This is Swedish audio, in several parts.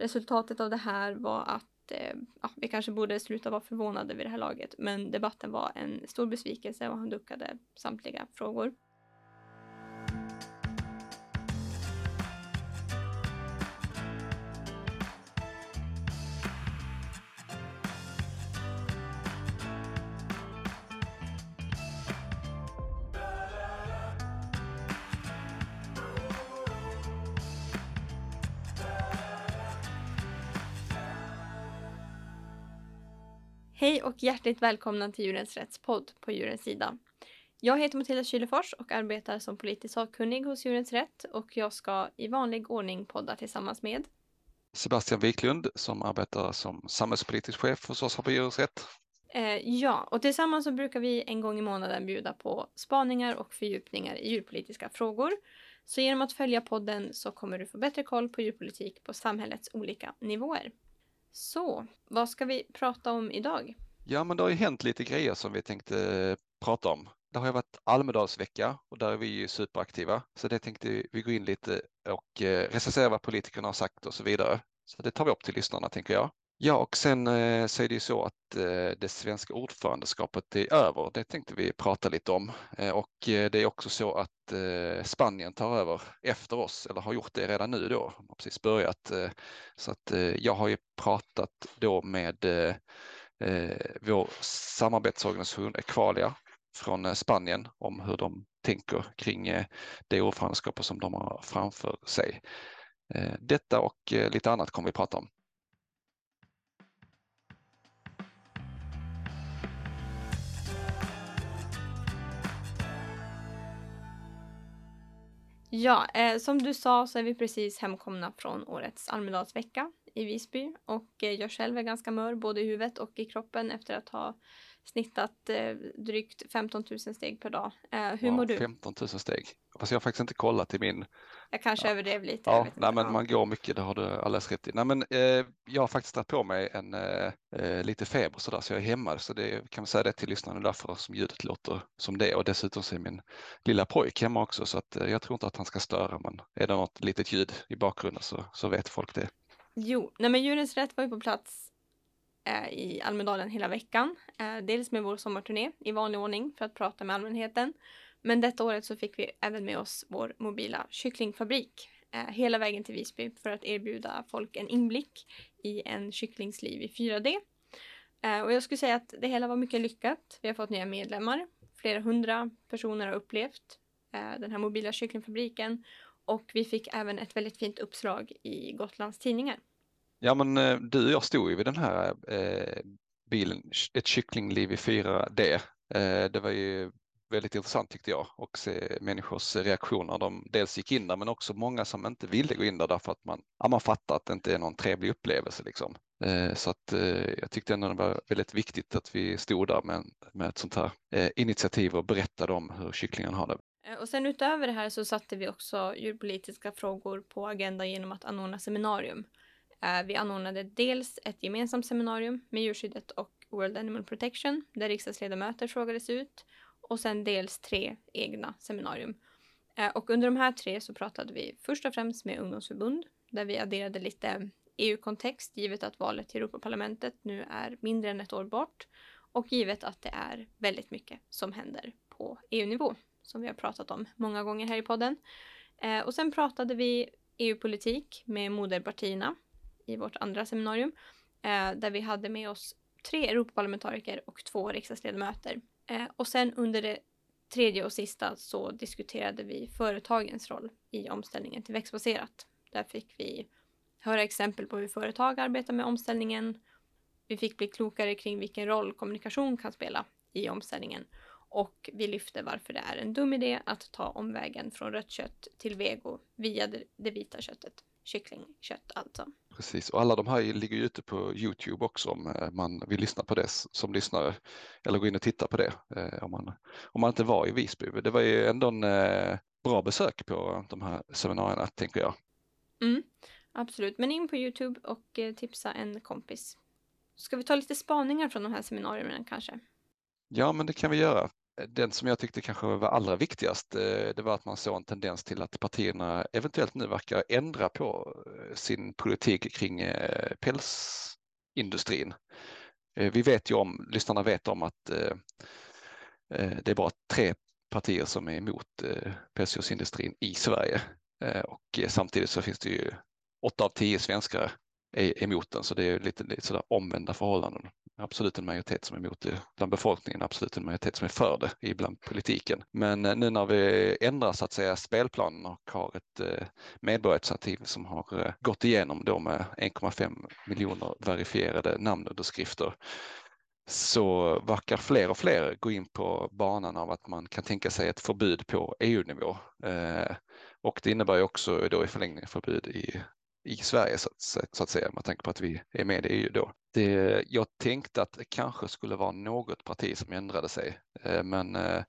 Resultatet av det här var att eh, ja, vi kanske borde sluta vara förvånade vid det här laget, men debatten var en stor besvikelse och han duckade samtliga frågor. Hej och hjärtligt välkomna till Djurens Rättspodd på Djurens Sida. Jag heter Matilda Kylefors och arbetar som politisk sakkunnig hos Djurens Rätt och jag ska i vanlig ordning podda tillsammans med Sebastian Wiklund som arbetar som samhällspolitisk chef hos oss här på Djurens Rätt. Eh, ja, och tillsammans så brukar vi en gång i månaden bjuda på spaningar och fördjupningar i djurpolitiska frågor. Så genom att följa podden så kommer du få bättre koll på djurpolitik på samhällets olika nivåer. Så, vad ska vi prata om idag? Ja, men det har ju hänt lite grejer som vi tänkte eh, prata om. Det har ju varit Almedalsvecka och där är vi ju superaktiva. Så det tänkte vi gå in lite och eh, recensera vad politikerna har sagt och så vidare. Så det tar vi upp till lyssnarna tänker jag. Ja, och sen eh, så är det ju så att eh, det svenska ordförandeskapet är över. Det tänkte vi prata lite om. Eh, och eh, det är också så att Spanien tar över efter oss, eller har gjort det redan nu då. De har precis börjat. Så att jag har ju pratat då med Eh, vår samarbetsorganisation Equalia från eh, Spanien om hur de tänker kring eh, det ordförandeskapet som de har framför sig. Detta och lite annat kommer vi prata om. Ja, eh, som du sa så är vi precis hemkomna från årets Almedalsvecka i Visby. Och eh, jag själv är ganska mör både i huvudet och i kroppen efter att ha snittat eh, drygt 15 000 steg per dag. Eh, hur wow, mår du? 15 000 steg. Fast jag har faktiskt inte kollat i min. Jag kanske ja. överdrev lite. Ja, nej, men ja. man går mycket, det har du alldeles rätt i. Nej, men, eh, jag har faktiskt dragit på mig en eh, eh lite feber så, där, så jag är hemma. Så det kan man säga det till lyssnarna därför som ljudet låter som det. Och dessutom så är min lilla pojk hemma också så att eh, jag tror inte att han ska störa. Men är det något litet ljud i bakgrunden så, så vet folk det. Jo, nej men Djurens Rätt var ju på plats Eh, i Almedalen hela veckan. Eh, dels med vår sommarturné i vanlig ordning för att prata med allmänheten. Men detta året så fick vi även med oss vår mobila kycklingfabrik eh, hela vägen till Visby för att erbjuda folk en inblick i en kycklingsliv i 4D. Och jag skulle säga att det hela var mycket lyckat. Vi har fått nya medlemmar. Flera hundra personer har upplevt den här mobila kycklingfabriken och vi fick även ett väldigt fint uppslag i Gotlands tidningar. Ja men eh, du och jag stod ju vid den här eh, bilen, ett kycklingliv i 4D. Eh, det var ju väldigt intressant tyckte jag och se människors reaktioner. De dels gick in där men också många som inte ville gå in där därför att man, ja, man fattar att det inte är någon trevlig upplevelse. Liksom. Eh, så att eh, jag tyckte ändå det var väldigt viktigt att vi stod där med, med ett sånt här eh, initiativ och berättade om hur kycklingen har det. Eh, och sen utöver det här så satte vi också djurpolitiska frågor på agendan genom att anordna seminarium. Eh, vi anordnade dels ett gemensamt seminarium med djurskyddet och World Animal Protection där riksdagsledamöter frågades ut och sen dels tre egna seminarium. Eh, och under de här tre så pratade vi först och främst med ungdomsförbund där vi adderade lite EU-kontext givet att valet till Europaparlamentet nu är mindre än ett år bort och givet att det är väldigt mycket som händer på EU-nivå som vi har pratat om många gånger här i podden. Eh, och sen pratade vi EU-politik med moderpartierna i vårt andra seminarium eh, där vi hade med oss tre Europaparlamentariker och två riksdagsledamöter. Eh, och sen under det tredje och sista så diskuterade vi företagens roll i omställningen till växtbaserat. Där fick vi höra exempel på hur företag arbetar med omställningen. Vi fick bli klokare kring vilken roll kommunikation kan spela i omställningen och vi lyfte varför det är en dum idé att ta omvägen från rött kött till vego via det vita köttet, kycklingkött alltså. Precis, och alla de här ligger ju ute på Youtube också om eh, man vill lyssna på det som lyssnare eller gå in och titta på det eh, om man, om man inte var i Visby. Det var ju ändå en eh, bra besök på de här seminarierna tänker jag. Mm, absolut, men in på Youtube och tipsa en kompis. Ska vi ta lite spaningar från de här seminarierna kanske? Ja, men det kan vi göra den som jag tyckte kanske var allra viktigast, eh, det var att man såg en tendens till att partierna eventuellt nu verkar ändra på eh, sin politik kring eh, pälsindustrin. Vi vet ju om, lyssnarna vet om att det är bara tre partier som är emot pälsdjursindustrin i Sverige och samtidigt så finns det ju åtta av tio svenskar är emot den, så det är lite, lite sådär omvända förhållanden. Absolut en majoritet som är emot det bland befolkningen, absolut en majoritet som är för det ibland politiken. Men eh, nu när vi ändrar så att säga spelplanen och har ett eh, medborgarinitiativ som har eh, gått igenom då med 1,5 miljoner verifierade namnunderskrifter så verkar fler och fler gå in på banan av att man kan tänka sig ett förbud på EU-nivå. Eh, och det innebär ju också då i förlängningen förbud i i Sverige så, så, att säga, med tanke på att vi är med i EU då. Det, jag tänkte att det kanske skulle vara något parti som ändrade sig, eh, men eh,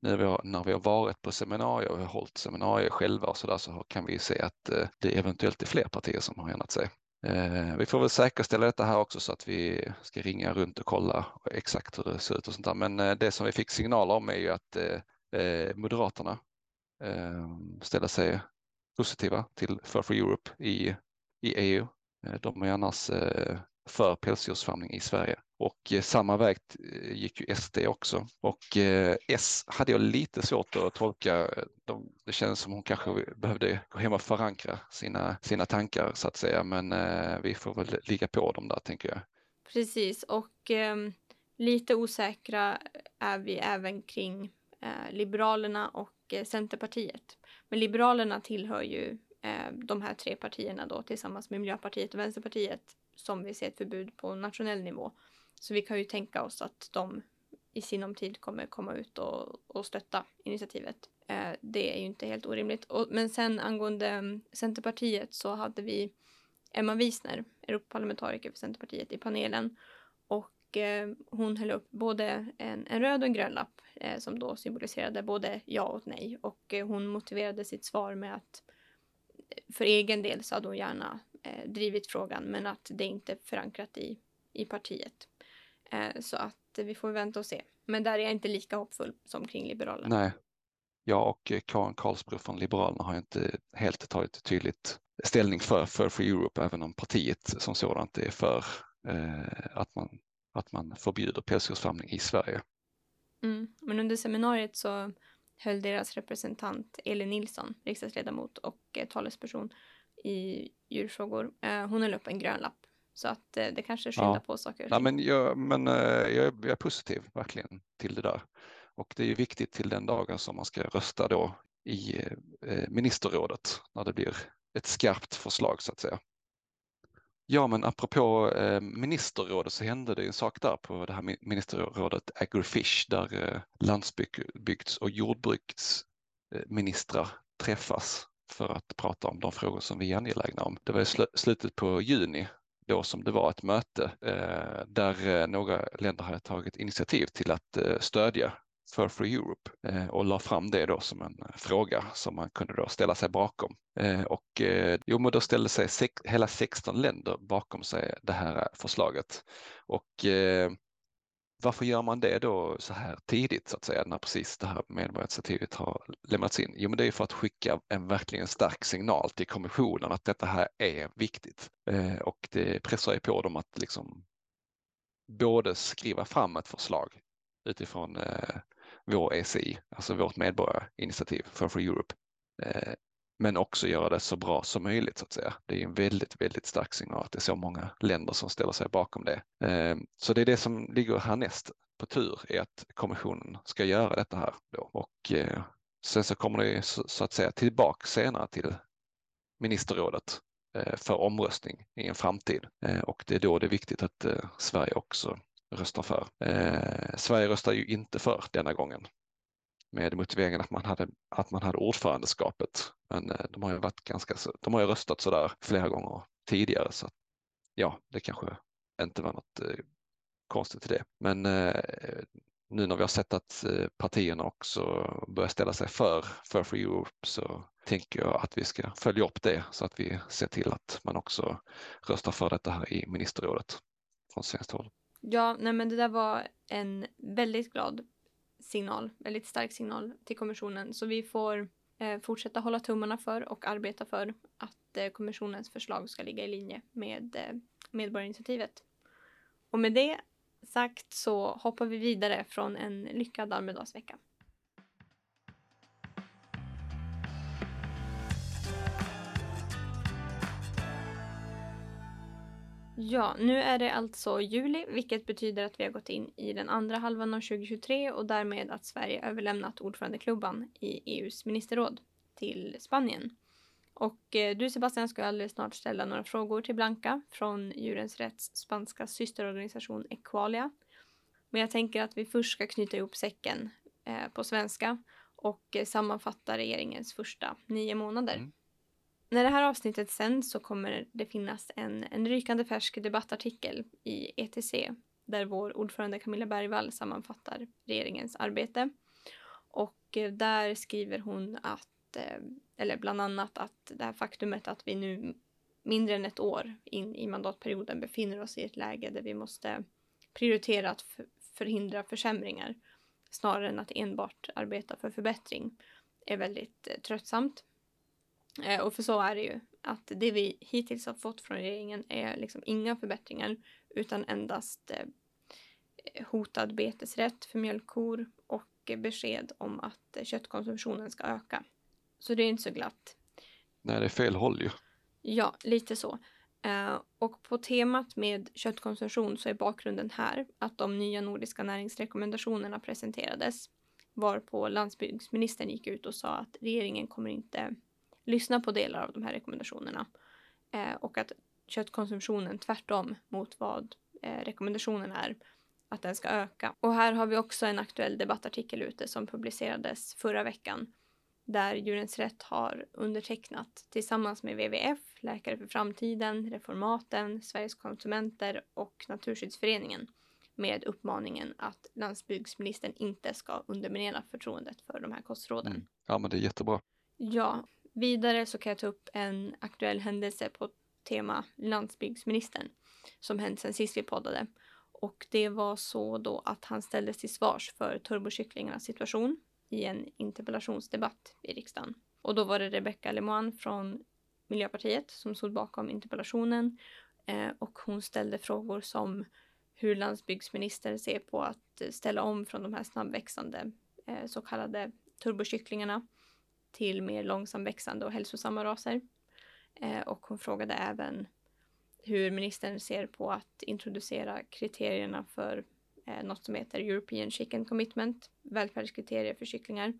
nu vi har, när vi har varit på seminarier och hållit seminarier själva och så där så kan vi se att eh, det eventuellt är fler partier som har ändrat sig. Vi får väl säkerställa detta här också så att vi ska ringa runt och kolla exakt hur det ser ut och sånt där. Men det som vi fick signaler om är ju att Moderaterna ställer sig positiva till Fur for Europe i, i EU. Eh, de är annars eh, för pälsdjursfarmning i Sverige. Och eh, samma väg gick ju SD också. Och S hade jag lite svårt att tolka. De, det kändes som hon kanske behövde gå hem och förankra sina, sina tankar så att säga. Men vi får väl ligga på dem där tänker jag. Precis och eh, lite osäkra är vi även kring eh, Liberalerna och eh, Centerpartiet. Men Liberalerna tillhör ju eh, de här tre partierna då tillsammans med Miljöpartiet och Vänsterpartiet som vill se ett förbud på nationell nivå. Så vi kan ju tänka oss att de i sinom tid kommer komma ut och, och stötta initiativet. Eh, det är ju inte helt orimligt. Och, men sen angående mm, Centerpartiet så hade vi Emma Wiesner, Europaparlamentariker för Centerpartiet, i panelen. Och eh, hon höll upp både en, en röd och en grön lapp eh, som då symboliserade både ja och nej. Och eh, hon motiverade sitt svar med att eh, för egen del så hade hon gärna eh, drivit frågan men att det inte är förankrat i, i partiet. Eh, så att vi får vänta och se. Men där är jag inte lika hoppfull som kring Liberalerna. Nej. Jag och Karin Karlsbro från Liberalerna har inte helt tagit tydligt ställning för, för Free Europe, även om partiet som sådant är för eh, att, man, att man förbjuder pälsdjursfarmning i Sverige. Mm. Men under seminariet så höll deras representant Elin Nilsson, riksdagsledamot och eh, talesperson i djurfrågor, eh, hon höll upp en grön lapp. Så att eh, det kanske skyndar ja. på saker. Ja, men jag, men eh, jag, är, jag är positiv verkligen till det där. Och det är ju viktigt till den dagen som man ska rösta då i eh, ministerrådet när det blir ett skarpt förslag så att säga. Ja, men apropå eh, ministerrådet så hände det en sak där på det här ministerrådet Agrifish där eh, landsbygds och jordbruksministrar träffas för att prata om de frågor som vi är angelägna om. Det var i sl slutet på juni då som det var ett möte eh, där eh, några länder hade tagit initiativ till att eh, stödja för Free Europe eh, och la fram det då som en eh, fråga som man kunde då ställa sig bakom. Eh, och eh, jo, men då ställde sig sex, hela 16 länder bakom sig det här eh, förslaget. Och varför gör man det då så här tidigt så att säga när precis det här medborgarinitiativet har lämnats in? Jo, men det är för att skicka en verkligen stark signal till kommissionen att detta här är viktigt och det pressar ju på dem att liksom både skriva fram ett förslag utifrån eh, vår ECI, alltså vårt medborgarinitiativ för Free Europe. Eh, men också göra det så bra som möjligt så att säga. Det är en väldigt, väldigt stark signal att det är så många länder som ställer sig bakom det. Eh, så det är det som ligger härnäst på tur är att kommissionen ska göra detta här då. och eh, sen så kommer det så att säga tillbaka senare till ministerrådet eh, för omröstning i en framtid eh, och det är då det är viktigt att eh, Sverige också röstar för. Eh, Sverige röstar ju inte för denna gången med motiveringen att man hade, att man hade ordförandeskapet. Men eh, de har ju varit ganska, de har ju röstat sådär flera gånger tidigare så ja, det kanske inte var något eh, konstigt i det. Men eh, nu när vi har sett att eh, partierna också börjar ställa sig för, för Free Europe så tänker jag att vi ska följa upp det så att vi ser till att man också röstar för detta här i ministerrådet från svenskt håll. Ja, nej men det där var en väldigt glad signal, väldigt stark signal till kommissionen. Så vi får eh, fortsätta hålla tummarna för och arbeta för att eh, kommissionens förslag ska ligga i linje med eh, medborgarinitiativet. Och med det sagt så hoppar vi vidare från en lyckad Almedalsvecka. Ja, nu är det alltså juli, vilket betyder att vi har gått in i den andra halvan av 2023 och därmed att Sverige överlämnat ordförandeklubban i EUs ministerråd till Spanien. Och eh, du Sebastian ska alldeles snart ställa några frågor till Blanca från Djurens Rätts spanska systerorganisation Equalia. Men jag tänker att vi först ska knyta ihop säcken eh, på svenska och eh, sammanfatta regeringens första nio månader. Mm. När det här avsnittet sänds så kommer det finnas en, en rykande färsk debattartikel i ETC där vår ordförande Camilla Bergvall sammanfattar regeringens arbete. Och eh, där skriver hon att, eh, eller bland annat att det här faktumet att vi nu mindre än ett år in i mandatperioden befinner oss i ett läge där vi måste prioritera att förhindra försämringar snarare än att enbart arbeta för förbättring är väldigt eh, tröttsamt. Eh, och för så är det ju. Att det vi hittills har fått från regeringen är liksom inga förbättringar utan endast eh, hotad betesrätt för mjölkkor och besked om att köttkonsumtionen ska öka. Så det är inte så glatt. Nej, det är fel håll ju. Ja, lite så. Uh, och på temat med köttkonsumtion så är bakgrunden här att de nya nordiska näringsrekommendationerna presenterades varpå landsbygdsministern gick ut och sa att regeringen kommer inte lyssna på delar av de här rekommendationerna. Eh, och att köttkonsumtionen tvärtom mot vad eh, rekommendationen är, att den ska öka. Och här har vi också en aktuell debattartikel ute som publicerades förra veckan där Djurens Rätt har undertecknat tillsammans med WWF, Läkare för framtiden, Reformaten, Sveriges konsumenter och Naturskyddsföreningen med uppmaningen att landsbygdsministern inte ska underminera förtroendet för de här kostråden. Mm. Ja, men det är jättebra. Ja, Vidare så kan jag ta upp en aktuell händelse på tema landsbygdsministern som hänt sen sist vi poddade. Och det var så då att han ställdes till svars för turbokycklingarnas situation i en interpellationsdebatt i riksdagen. Och då var det Rebecca Lemoine från Miljöpartiet som stod bakom interpellationen eh, och hon ställde frågor som hur landsbygdsministern ser på att ställa om från de här snabbväxande eh, så kallade turbokycklingarna till mer långsamväxande och hälsosamma raser. Eh, och hon frågade även hur ministern ser på att introducera kriterierna för eh, något som heter European Chicken Commitment, välfärdskriterier för kycklingar,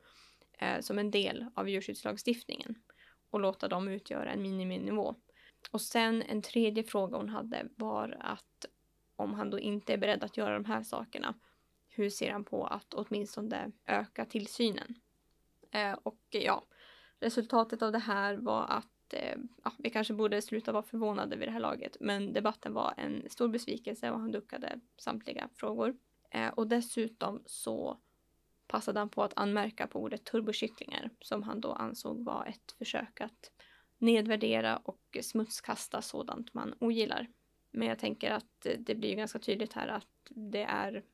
eh, som en del av djurskyddslagstiftningen och låta dem utgöra en miniminivå. Och sen en tredje fråga hon hade var att om han då inte är beredd att göra de här sakerna, hur ser han på att åtminstone öka tillsynen? Eh, och eh, ja, resultatet av det här var att eh, ja, vi kanske borde sluta vara förvånade vid det här laget. Men debatten var en stor besvikelse och han duckade samtliga frågor. Eh, och dessutom så passade han på att anmärka på ordet turbokycklingar som han då ansåg var ett försök att nedvärdera och smutskasta sådant man ogillar. Men jag tänker att eh, det blir ganska tydligt här att det är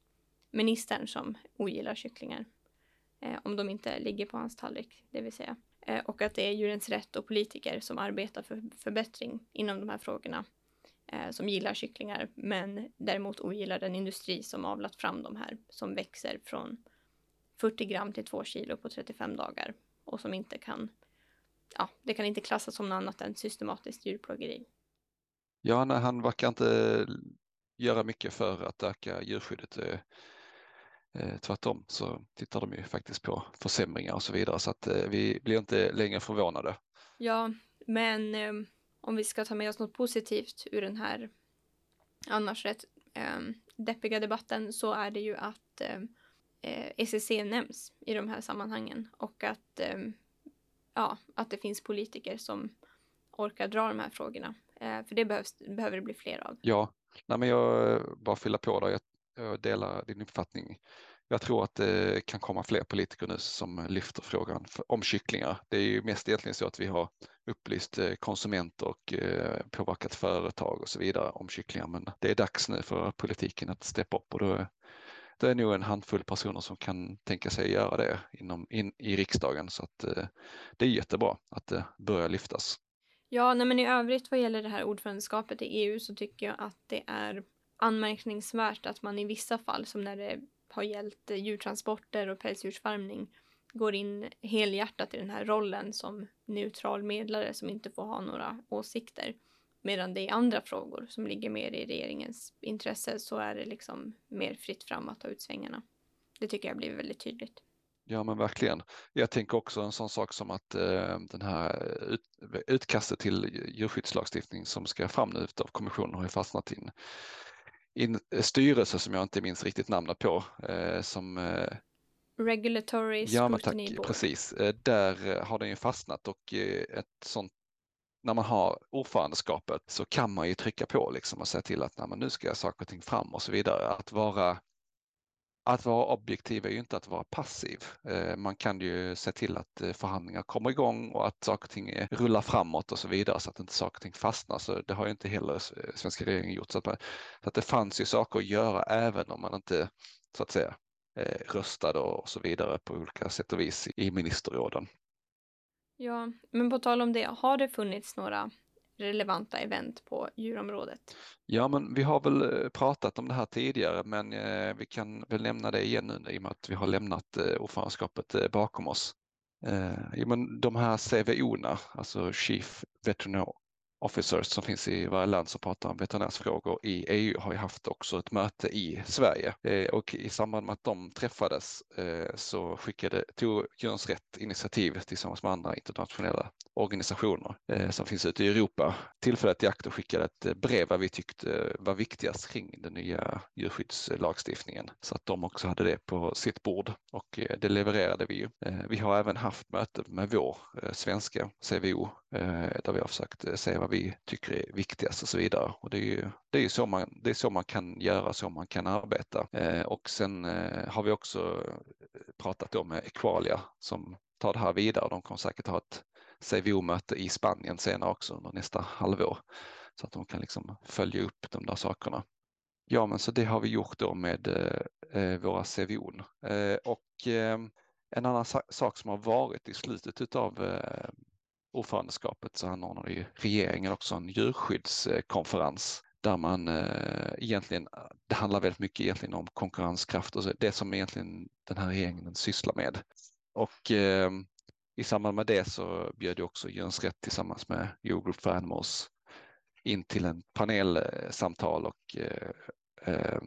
ministern som ogillar kycklingar eh, om de inte ligger på hans tallrik, det vill säga. Eh, och att det är djurens rätt och politiker som arbetar för förbättring inom de här frågorna eh, som gillar kycklingar men däremot ogillar den industri som avlat fram de här som växer från 40 gram till 2 kilo på 35 dagar och som inte kan ja, det kan inte klassas som något annat än systematiskt djurplågeri. Ja, nej, han verkar inte göra mycket för att öka djurskyddet. Eh, tvärtom så tittar de ju faktiskt på försämringar och så vidare så att eh, vi blir inte längre förvånade. Ja, men eh, om vi ska ta med oss något positivt ur den här annars rätt eh, deppiga debatten så är det ju att eh, ECC nämns i de här sammanhangen och att, eh, ja, att det finns politiker som orkar dra de här frågorna. för det behövs, behöver det bli fler av. Ja, Nej, men jag bara fylla på där. Jag, Eh, jag delar din uppfattning jag tror att det kan komma fler politiker nu som lyfter frågan om kycklingar. Det är ju mest egentligen så att vi har upplyst eh, konsumenter och eh, påverkat företag och så vidare om kycklingar. Men det är dags nu för politiken att steppa upp och då är det är nog en handfull personer som kan tänka sig göra det inom, in, i riksdagen. Så att det är jättebra att det börjar lyftas. Ja, nej, men i övrigt vad gäller det här ordförandeskapet i EU så tycker jag att det är anmärkningsvärt att man i vissa fall, som när det har gällt djurtransporter och pälsdjursfarmning, går in helhjärtat i den här rollen som neutral medlare som inte får ha några åsikter. Medan det i andra frågor som ligger mer i regeringens intresse så är det liksom mer fritt fram att ta ut svängarna. Det tycker jag blir väldigt tydligt. Ja men verkligen. Jag tänker också en sån sak som att eh, den här ut, utkastet till djurskyddslagstiftning som ska fram nu av kommissionen har ju fastnat i en, i en styrelse som jag inte minns riktigt namnet på. Eh, som, eh, Regulatory ja, tack, Board. Precis, eh, där har den ju fastnat och eh, ett sånt när man har ordförandeskapet så kan man ju trycka på liksom och säga till att nej, nu ska saker och ting fram och så vidare. Att vara, att vara objektiv är ju inte att vara passiv. Eh, man kan ju se till att eh, förhandlingar kommer igång och att saker och ting rullar framåt och så vidare så att inte saker och ting fastnar. Så det har ju inte heller eh, svenska regeringen gjort. Så att, man, så att det fanns ju saker att göra även om man inte så att säga röstade och så vidare på olika sätt och vis i ministerråden. Ja, men på tal om det, har det funnits några relevanta event på djurområdet? Ja, men vi har väl eh, pratat om det här tidigare, men eh, vi kan väl nämna det igen nu i och med att vi har lämnat eh, ordförandeskapet bakom oss. Eh, ja, men de här CVO-erna, alltså Chief Veterinary officers som finns i varje land som pratar om veterinärsfrågor i EU har ju haft också ett möte i Sverige. Eh, och i samband med att de träffades eh, så skickade, tog Jöns Rätt initiativ tillsammans med andra internationella organisationer eh, som finns ute i Europa. Tillfället i akt och skickade ett brev vad vi tyckte eh, var viktigast kring den nya djurskyddslagstiftningen. Så att de också hade det på sitt bord och eh, det levererade vi ju. Eh, vi har även haft möte med vår svenska CVO Eh, där vi har försökt eh, se vad vi tycker är viktigast och så vidare. Och det är ju det är så, man, det är så man kan göra, så man kan arbeta. Eh, och sen har vi också pratat då med Equalia som tar det här vidare. De kommer säkert ha ett CVO-möte i Spanien senare också under nästa halvår så att de kan liksom följa upp de där sakerna. Ja, men så det har vi gjort då med eh, våra CVO. Eh, och eh, en annan sak som har varit i slutet av eh, ordförandeskapet så anordnade ju regeringen också en djurskyddskonferens där man eh, egentligen, det handlar väldigt mycket egentligen om konkurrenskraft och det som egentligen den här regeringen sysslar med. Och eh, i samband med det så bjöd också Jöns Rätt tillsammans med Eurogroup for Animals in till en panelsamtal och eh, eh,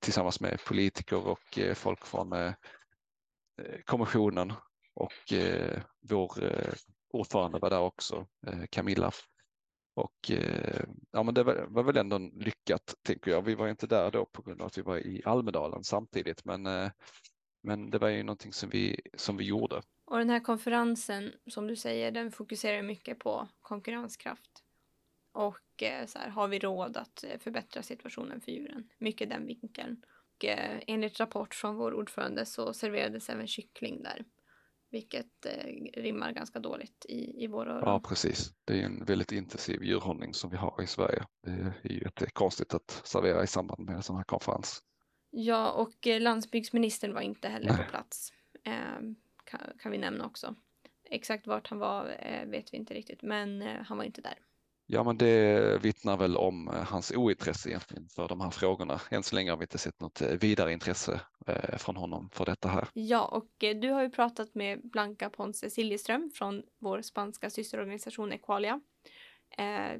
tillsammans med politiker och eh, folk från eh, kommissionen och eh, vår eh, ordförande var där också, eh, Camilla. Och eh, ja, men det var, var, väl ändå lyckat, tänker jag. Vi var inte där då på grund av att vi var i Almedalen samtidigt, men, eh, men det var ju någonting som vi, som vi gjorde. Och den här konferensen, som du säger, den fokuserar mycket på konkurrenskraft. Och så här, har vi råd att förbättra situationen för djuren? Mycket den vinkeln. Och enligt rapport från vår ordförande så serverades även kyckling där. Vilket eh, rimmar ganska dåligt i, i våra öron. Ja, precis. Det är en väldigt intensiv djurhållning som vi har i Sverige. Det är ju konstigt att servera i samband med en sån här konferens. Ja, och eh, landsbygdsministern var inte heller Nej. på plats. Eh, kan, kan, vi nämna också. Exakt vart han var eh, vet vi inte riktigt, men eh, han var inte där. Ja, men det vittnar väl om eh, hans ointresse egentligen för de här frågorna. Än så länge har vi inte sett något eh, vidare intresse eh, från honom för detta här. Ja, och du har ju pratat med Blanca Ponce Siljeström från vår spanska systerorganisation Equalia.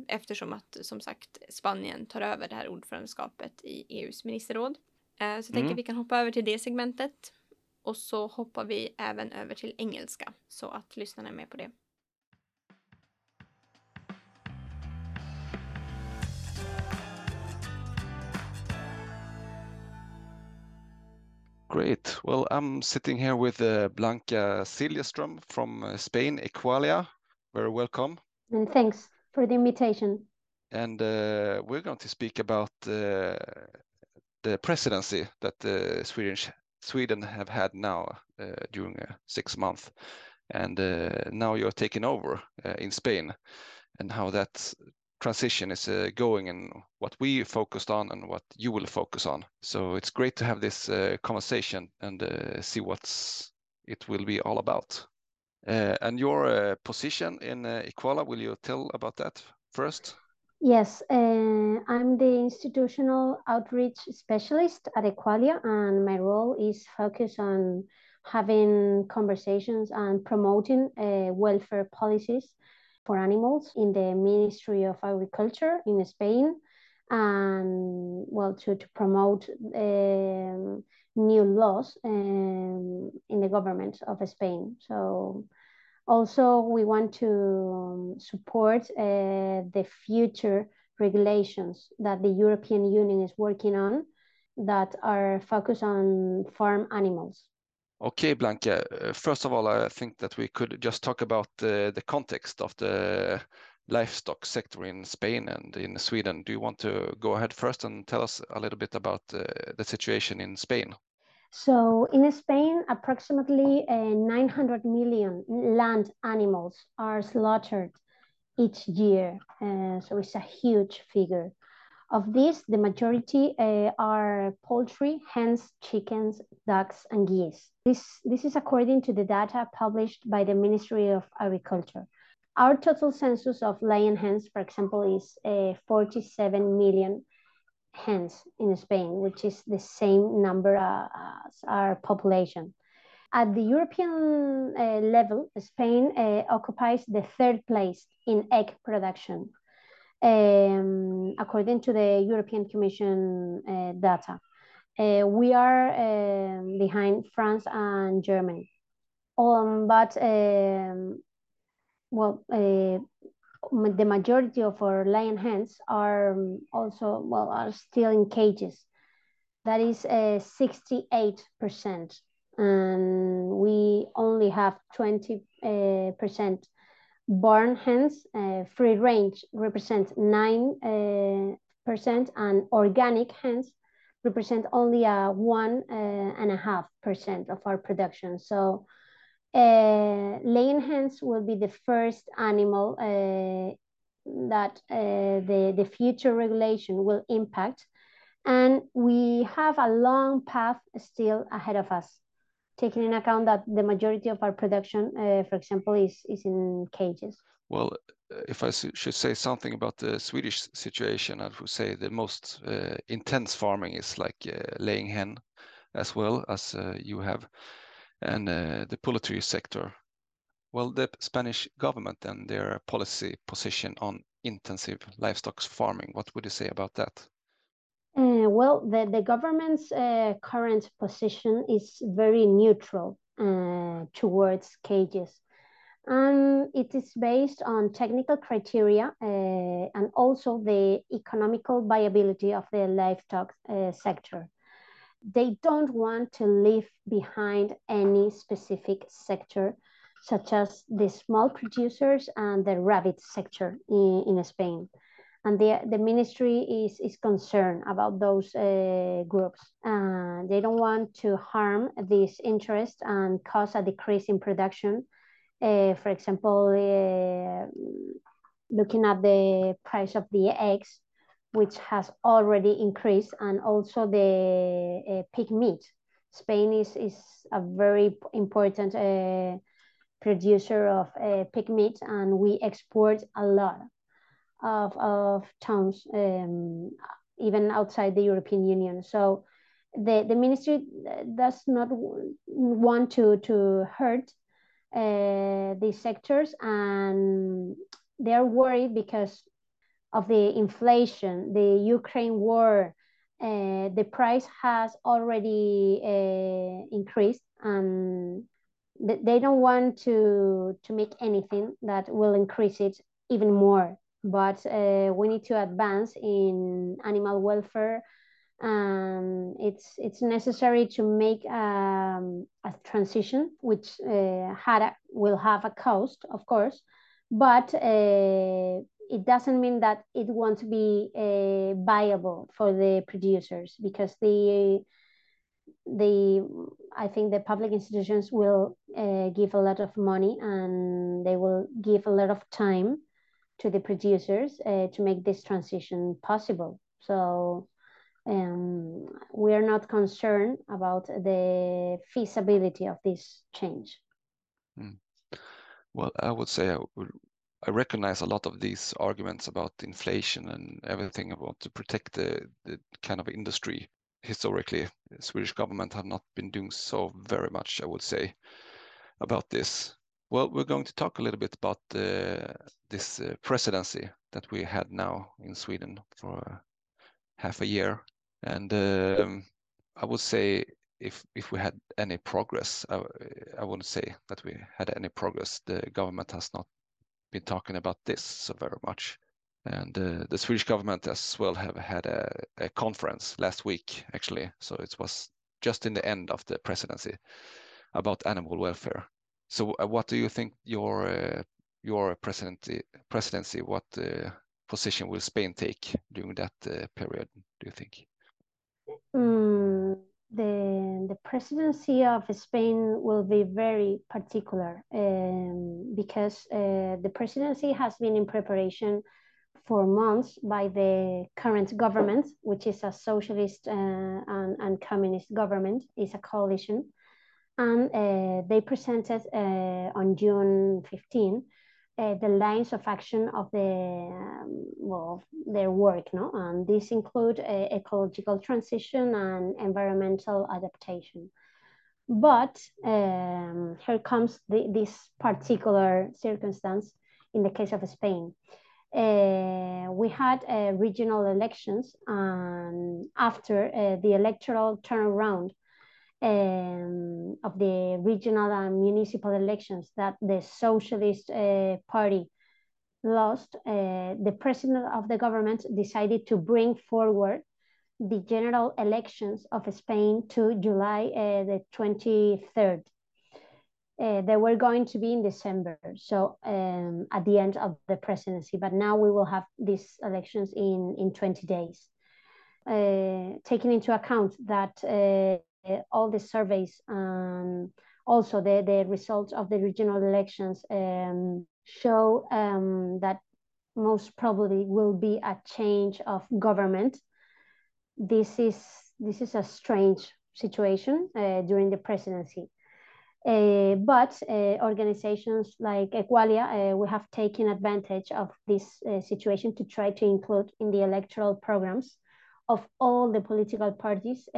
Eftersom att som sagt Spanien tar över det här ordförandeskapet i EUs ministerråd. Så jag tänker mm. vi kan hoppa över till det segmentet. Och så hoppar vi även över till engelska så att lyssnarna är med på det. Great. Well, I'm sitting here with uh, Blanca Siljeström from uh, Spain, Equalia. Very welcome. And thanks for the invitation. And uh, we're going to speak about uh, the presidency that uh, Sweden Sweden have had now uh, during six months, and now you're taking over in Spain, and how that's transition is uh, going and what we focused on and what you will focus on. So it's great to have this uh, conversation and uh, see what's it will be all about. Uh, and your uh, position in uh, Equala, will you tell about that first? Yes, I'm the institutional outreach specialist at Equalia, and my role is focused on having conversations and promoting welfare policies for animals in the Ministry of Agriculture in Spain and well to, to promote um, new laws um, in the government of Spain. So also we want to um, support uh, the future regulations that the European Union is working on that are focused on farm animals. Okay, Blanca. Uh, first of all, I think that we could just talk about the, the context of the livestock sector in Spain and in Sweden. Do you want to go ahead first and tell us a little bit about uh, the situation in Spain? So in Spain, approximately uh, 900 million land animals are slaughtered each year. Uh, so it's a huge figure. Of these, the majority uh, are poultry, hens, chickens, ducks, and geese. This, this is according to the data published by the Ministry of Agriculture. Our total census of laying hens, for example, is uh, 47 million hens in Spain, which is the same number uh, as our population. At the European uh, level, Spain uh, occupies the third place in egg production um, according to the European Commission uh, data. Uh, we are uh, behind France and Germany. Um, but, um, well, uh, the majority of our lion hens are also, well, are still in cages. That is 68%. Uh, and we only have 20% uh, Barn hens, uh, free range represent 9%, uh, and organic hens represent only a one uh, and a half percent of our production. So uh, laying hens will be the first animal uh, that uh, the, the future regulation will impact. And we have a long path still ahead of us taking in account that the majority of our production, uh, for example, is, is in cages. Well, if I should say something about the Swedish situation, I would say the most uh, intense farming is like uh, laying hen as well as uh, you have, and uh, the poultry sector. Well, the Spanish government and their policy position on intensive livestock farming, what would you say about that? Uh, well, the, the government's uh, current position is very neutral uh, towards cages. And it is based on technical criteria uh, and also the economical viability of the livestock uh, sector. They don't want to leave behind any specific sector, such as the small producers and the rabbit sector in, in Spain and the, the ministry is, is concerned about those uh, groups. Uh, they don't want to harm this interest and cause a decrease in production. Uh, for example, uh, looking at the price of the eggs, which has already increased, and also the uh, pig meat. Spain is, is a very important uh, producer of pig meat, and we export a lot of, of towns, um, even outside the European Union. So the, the ministry does not want to, to hurt uh, these sectors and they're worried because of the inflation, the Ukraine war, uh, the price has already uh, increased and they don't want to, to make anything that will increase it even more but uh, we need to advance in animal welfare and it's it's necessary to make um, a transition which uh, had a, will have a cost of course but uh, it doesn't mean that it won't be uh, viable for the producers because the the I think the public institutions will uh, give a lot of money and they will give a lot of time to the producers uh, to make this transition possible. So um, we are not concerned about the feasibility of this change. Mm. Well, I would say I, I, recognize a lot of these arguments about inflation and everything about to protect the, the kind of industry. Historically, the Swedish government have not been doing so very much, I would say, about this. Well, we're going to talk a little bit about uh, this uh, presidency that we had now in Sweden for half a year. And um, I would say if if we had any progress, I, I wouldn't say that we had any progress. The government has not been talking about this so very much. And uh, the Swedish government as well have had a, a conference last week, actually. So it was just in the end of the presidency about animal welfare. So, uh, what do you think your uh, your presidency presidency? What uh, position will Spain take during that uh, period? Do you think? Mm, the the presidency of Spain will be very particular um, because uh, the presidency has been in preparation for months by the current government, which is a socialist and, and communist government, is a coalition and uh, they presented uh, on June 15 uh, the lines of action of the um, well their work no and these include ecological transition and environmental adaptation but um, here comes the, this particular circumstance in the case of Spain. Uh, we had uh, regional elections, and after uh, the electoral turnaround um, of the regional and municipal elections that the Socialist uh, Party lost, uh, the president of the government decided to bring forward the general elections of Spain to July uh, the 23rd. Uh, they were going to be in December, so um, at the end of the presidency, but now we will have these elections in, in 20 days. Uh, taking into account that uh, all the surveys and also the, the results of the regional elections um, show um, that most probably will be a change of government. This is this is a strange situation uh, during the presidency. Uh, but uh, organizations like Equalia, uh, we have taken advantage of this uh, situation to try to include in the electoral programs of all the political parties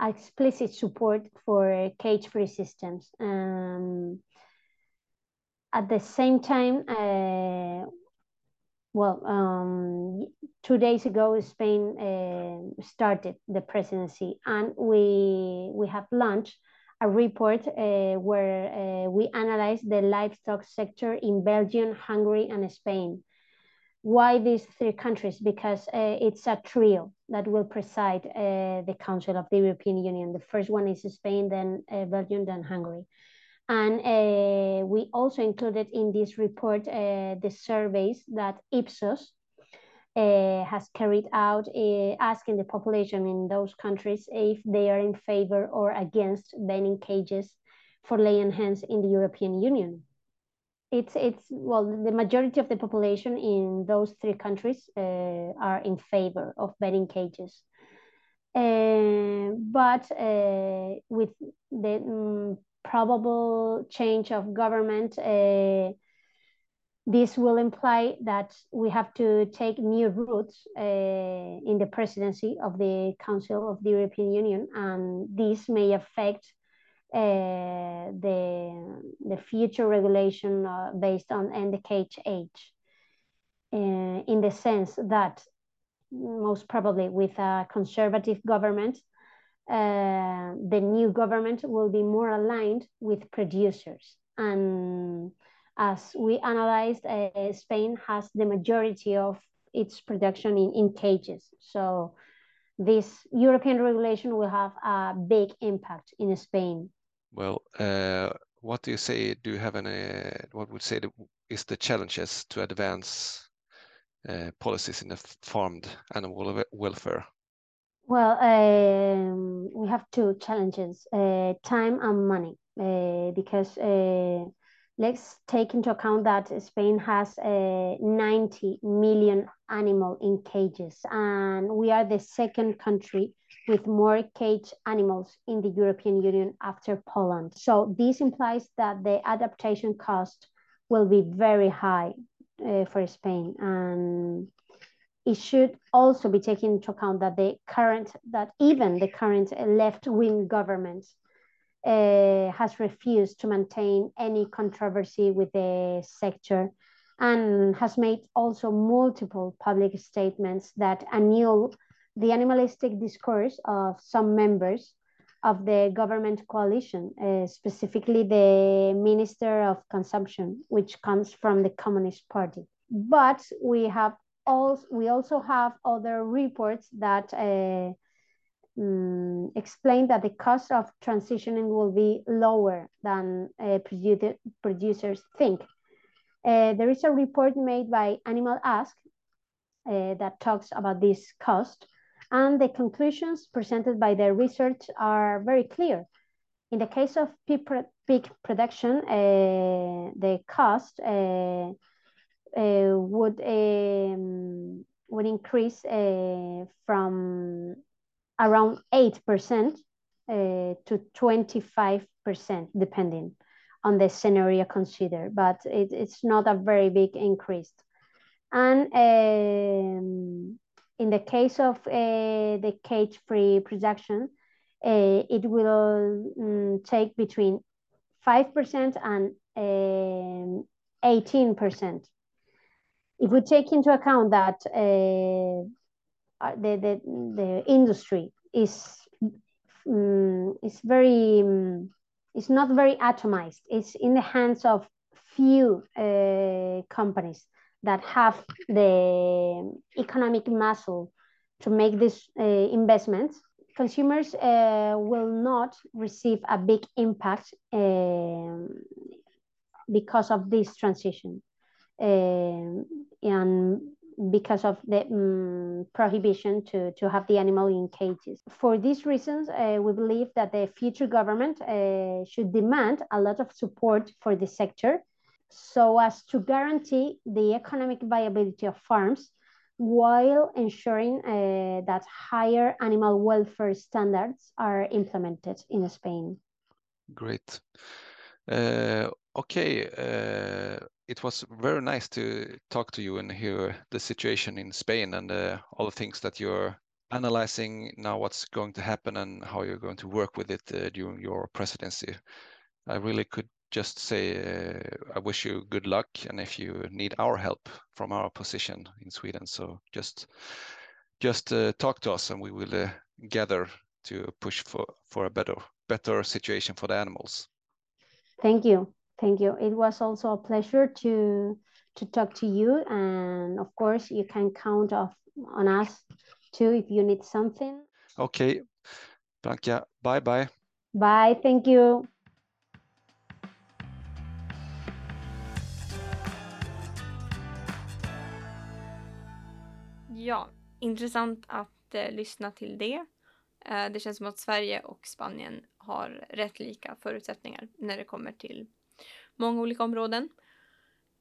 explicit support for cage-free systems. Um, at the same time, uh, well, um, two days ago, Spain uh, started the presidency, and we we have launched a report uh, where uh, we analyze the livestock sector in Belgium, Hungary, and Spain. Why these three countries? Because uh, it's a trio that will preside uh, the Council of the European Union. The first one is Spain, then uh, Belgium, then Hungary. And uh, we also included in this report uh, the surveys that Ipsos has carried out, asking the population in those countries if they are in favor or against banning cages for laying hens in the European Union it's it's well the majority of the population in those three countries uh, are in favor of banning cages. Uh, but uh, with the um, probable change of government uh, this will imply that we have to take new routes uh, in the presidency of the council of the european union and this may affect uh, the, the future regulation uh, based on NDKH uh, in the sense that most probably with a conservative government, uh, the new government will be more aligned with producers. And as we analyzed, Spain has the majority of its production in, in cages. So this European regulation will have a big impact in Spain. Well, uh, what do you say? Do you have any, what would say the, is the challenges to advance uh, policies in the farmed animal welfare? Well, um, we have two challenges, uh, time and money, because let's take into account that Spain has uh, 90 million animal in cages, and we are the second country with more cage animals in the European Union after Poland. So this implies that the adaptation cost will be very high uh, for Spain, and it should also be taken into account that the current, that even the current left-wing government uh, has refused to maintain any controversy with the sector and has made also multiple public statements that annul the animalistic discourse of some members of the government coalition, uh, specifically the Minister of Consumption, which comes from the Communist Party. But we have also we also have other reports that uh, um, explain that the cost of transitioning will be lower than uh, produ producers think. Uh, there is a report made by Animal Ask uh, that talks about this cost, and the conclusions presented by the research are very clear. In the case of pig, pig production, uh, the cost uh, uh, would um, would increase from around 8% uh, to 25%, depending on the scenario considered, but it, it's not a very big increase. And um, in the case of uh, the cage-free production, uh, it will um, take between 5% and 18%. If we take into account that uh, the, the, the industry is, um, is very, um, it's not very atomized. It's in the hands of few uh, companies that have the economic muscle to make these uh, investments. Consumers uh, will not receive a big impact um, because of this transition. Um, and because of the um, prohibition to, to have the animal in cages. For these reasons, uh, we believe that the future government uh, should demand a lot of support for the sector so as to guarantee the economic viability of farms while ensuring uh, that higher animal welfare standards are implemented in Spain. Great. Uh, okay, uh, it was very nice to talk to you and hear the situation in Spain and uh, all the things that you're analyzing now, what's going to happen and how you're going to work with it uh, during your presidency. I really could just say uh, I wish you good luck, and if you need our help from our position in Sweden, so just just uh, talk to us, and we will uh, gather to push for for a better better situation for the animals. Thank you. Thank you. It was also a pleasure to to talk to you, and of course, you can count off on us too if you need something. Okay, Blanca. Bye bye. Bye. Thank you. Ja, intressant att eh, lyssna till det. Eh, det känns som att Sverige och Spanien har rätt lika förutsättningar när det kommer till många olika områden.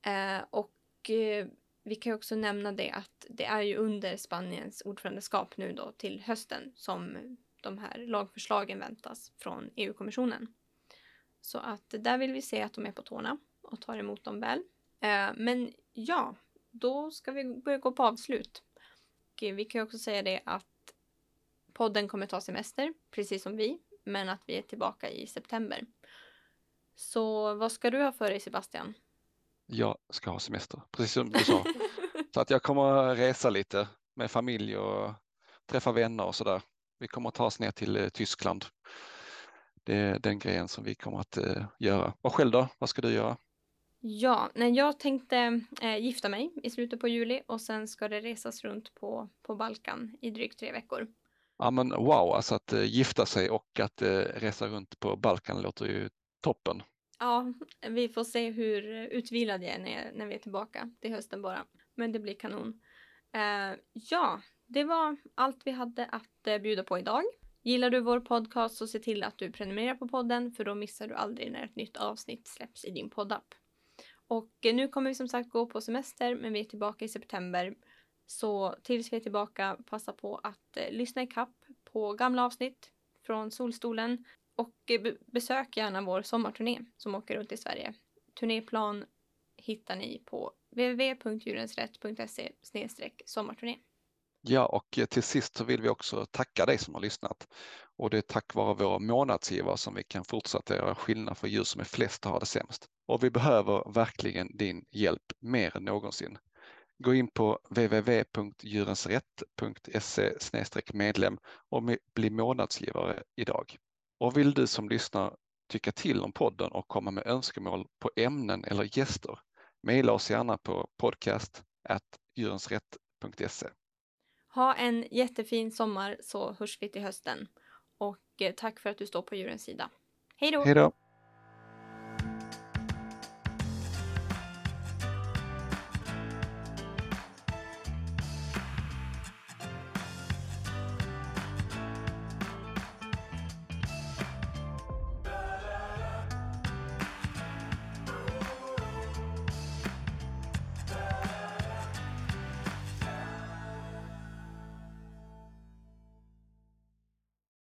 Eh, och eh, vi kan också nämna det att det är ju under Spaniens ordförandeskap nu då till hösten som de här lagförslagen väntas från EU-kommissionen. Så att där vill vi se att de är på tårna och tar emot dem väl. Eh, men ja, då ska vi börja gå på avslut. Och eh, vi kan också säga det att podden kommer ta semester, precis som vi, men att vi är tillbaka i september. Så vad ska du ha för dig Sebastian? Jag ska ha semester, precis som du sa. så att jag kommer resa lite med familj och träffa vänner och sådär. Vi kommer att ta oss ner till eh, Tyskland. Det är den grejen som vi kommer att uh, göra. Och själv då? Vad ska du göra? Ja, nej, jag tänkte eh, gifta mig i slutet på juli och sen ska det resas runt på, på Balkan i drygt tre veckor. Ja men wow, alltså att uh, gifta sig och att uh, resa runt på Balkan låter ju toppen. Ja, vi får se hur utvilad jag är när, när vi är tillbaka till hösten bara. Men det blir kanon. Uh, ja, det var allt vi hade att uh, bjuda på idag. Gillar du vår podcast så se till att du prenumererar på podden för då missar du aldrig när ett nytt avsnitt släpps i din poddapp. Och eh, nu kommer vi som sagt gå på semester men vi är tillbaka i september. Så tills vi är tillbaka passa på att lyssna i kapp på gamla avsnitt från Solstolen och eh, besök gärna vår sommarturné som åker runt i Sverige. Turnéplan hittar ni på www.djurensrätt.se sommarturné. Ja, och eh, till sist så vill vi också tacka dig som har lyssnat. Och det är tack vare våra månadsgivare som vi kan fortsätta göra skillnad för djur som är flest och har det sämst. Och vi behöver verkligen din hjälp mer än någonsin. Gå in på www.djurensrätt.se medlem och bli månadsgivare idag. Och vill du som lyssnar tycka till om podden och komma med önskemål på ämnen eller gäster, mejla oss gärna på podcast. Ha en jättefin sommar så hörs vi till hösten. Och eh, tack för att du står på djurens sida. Hej då! Hej då!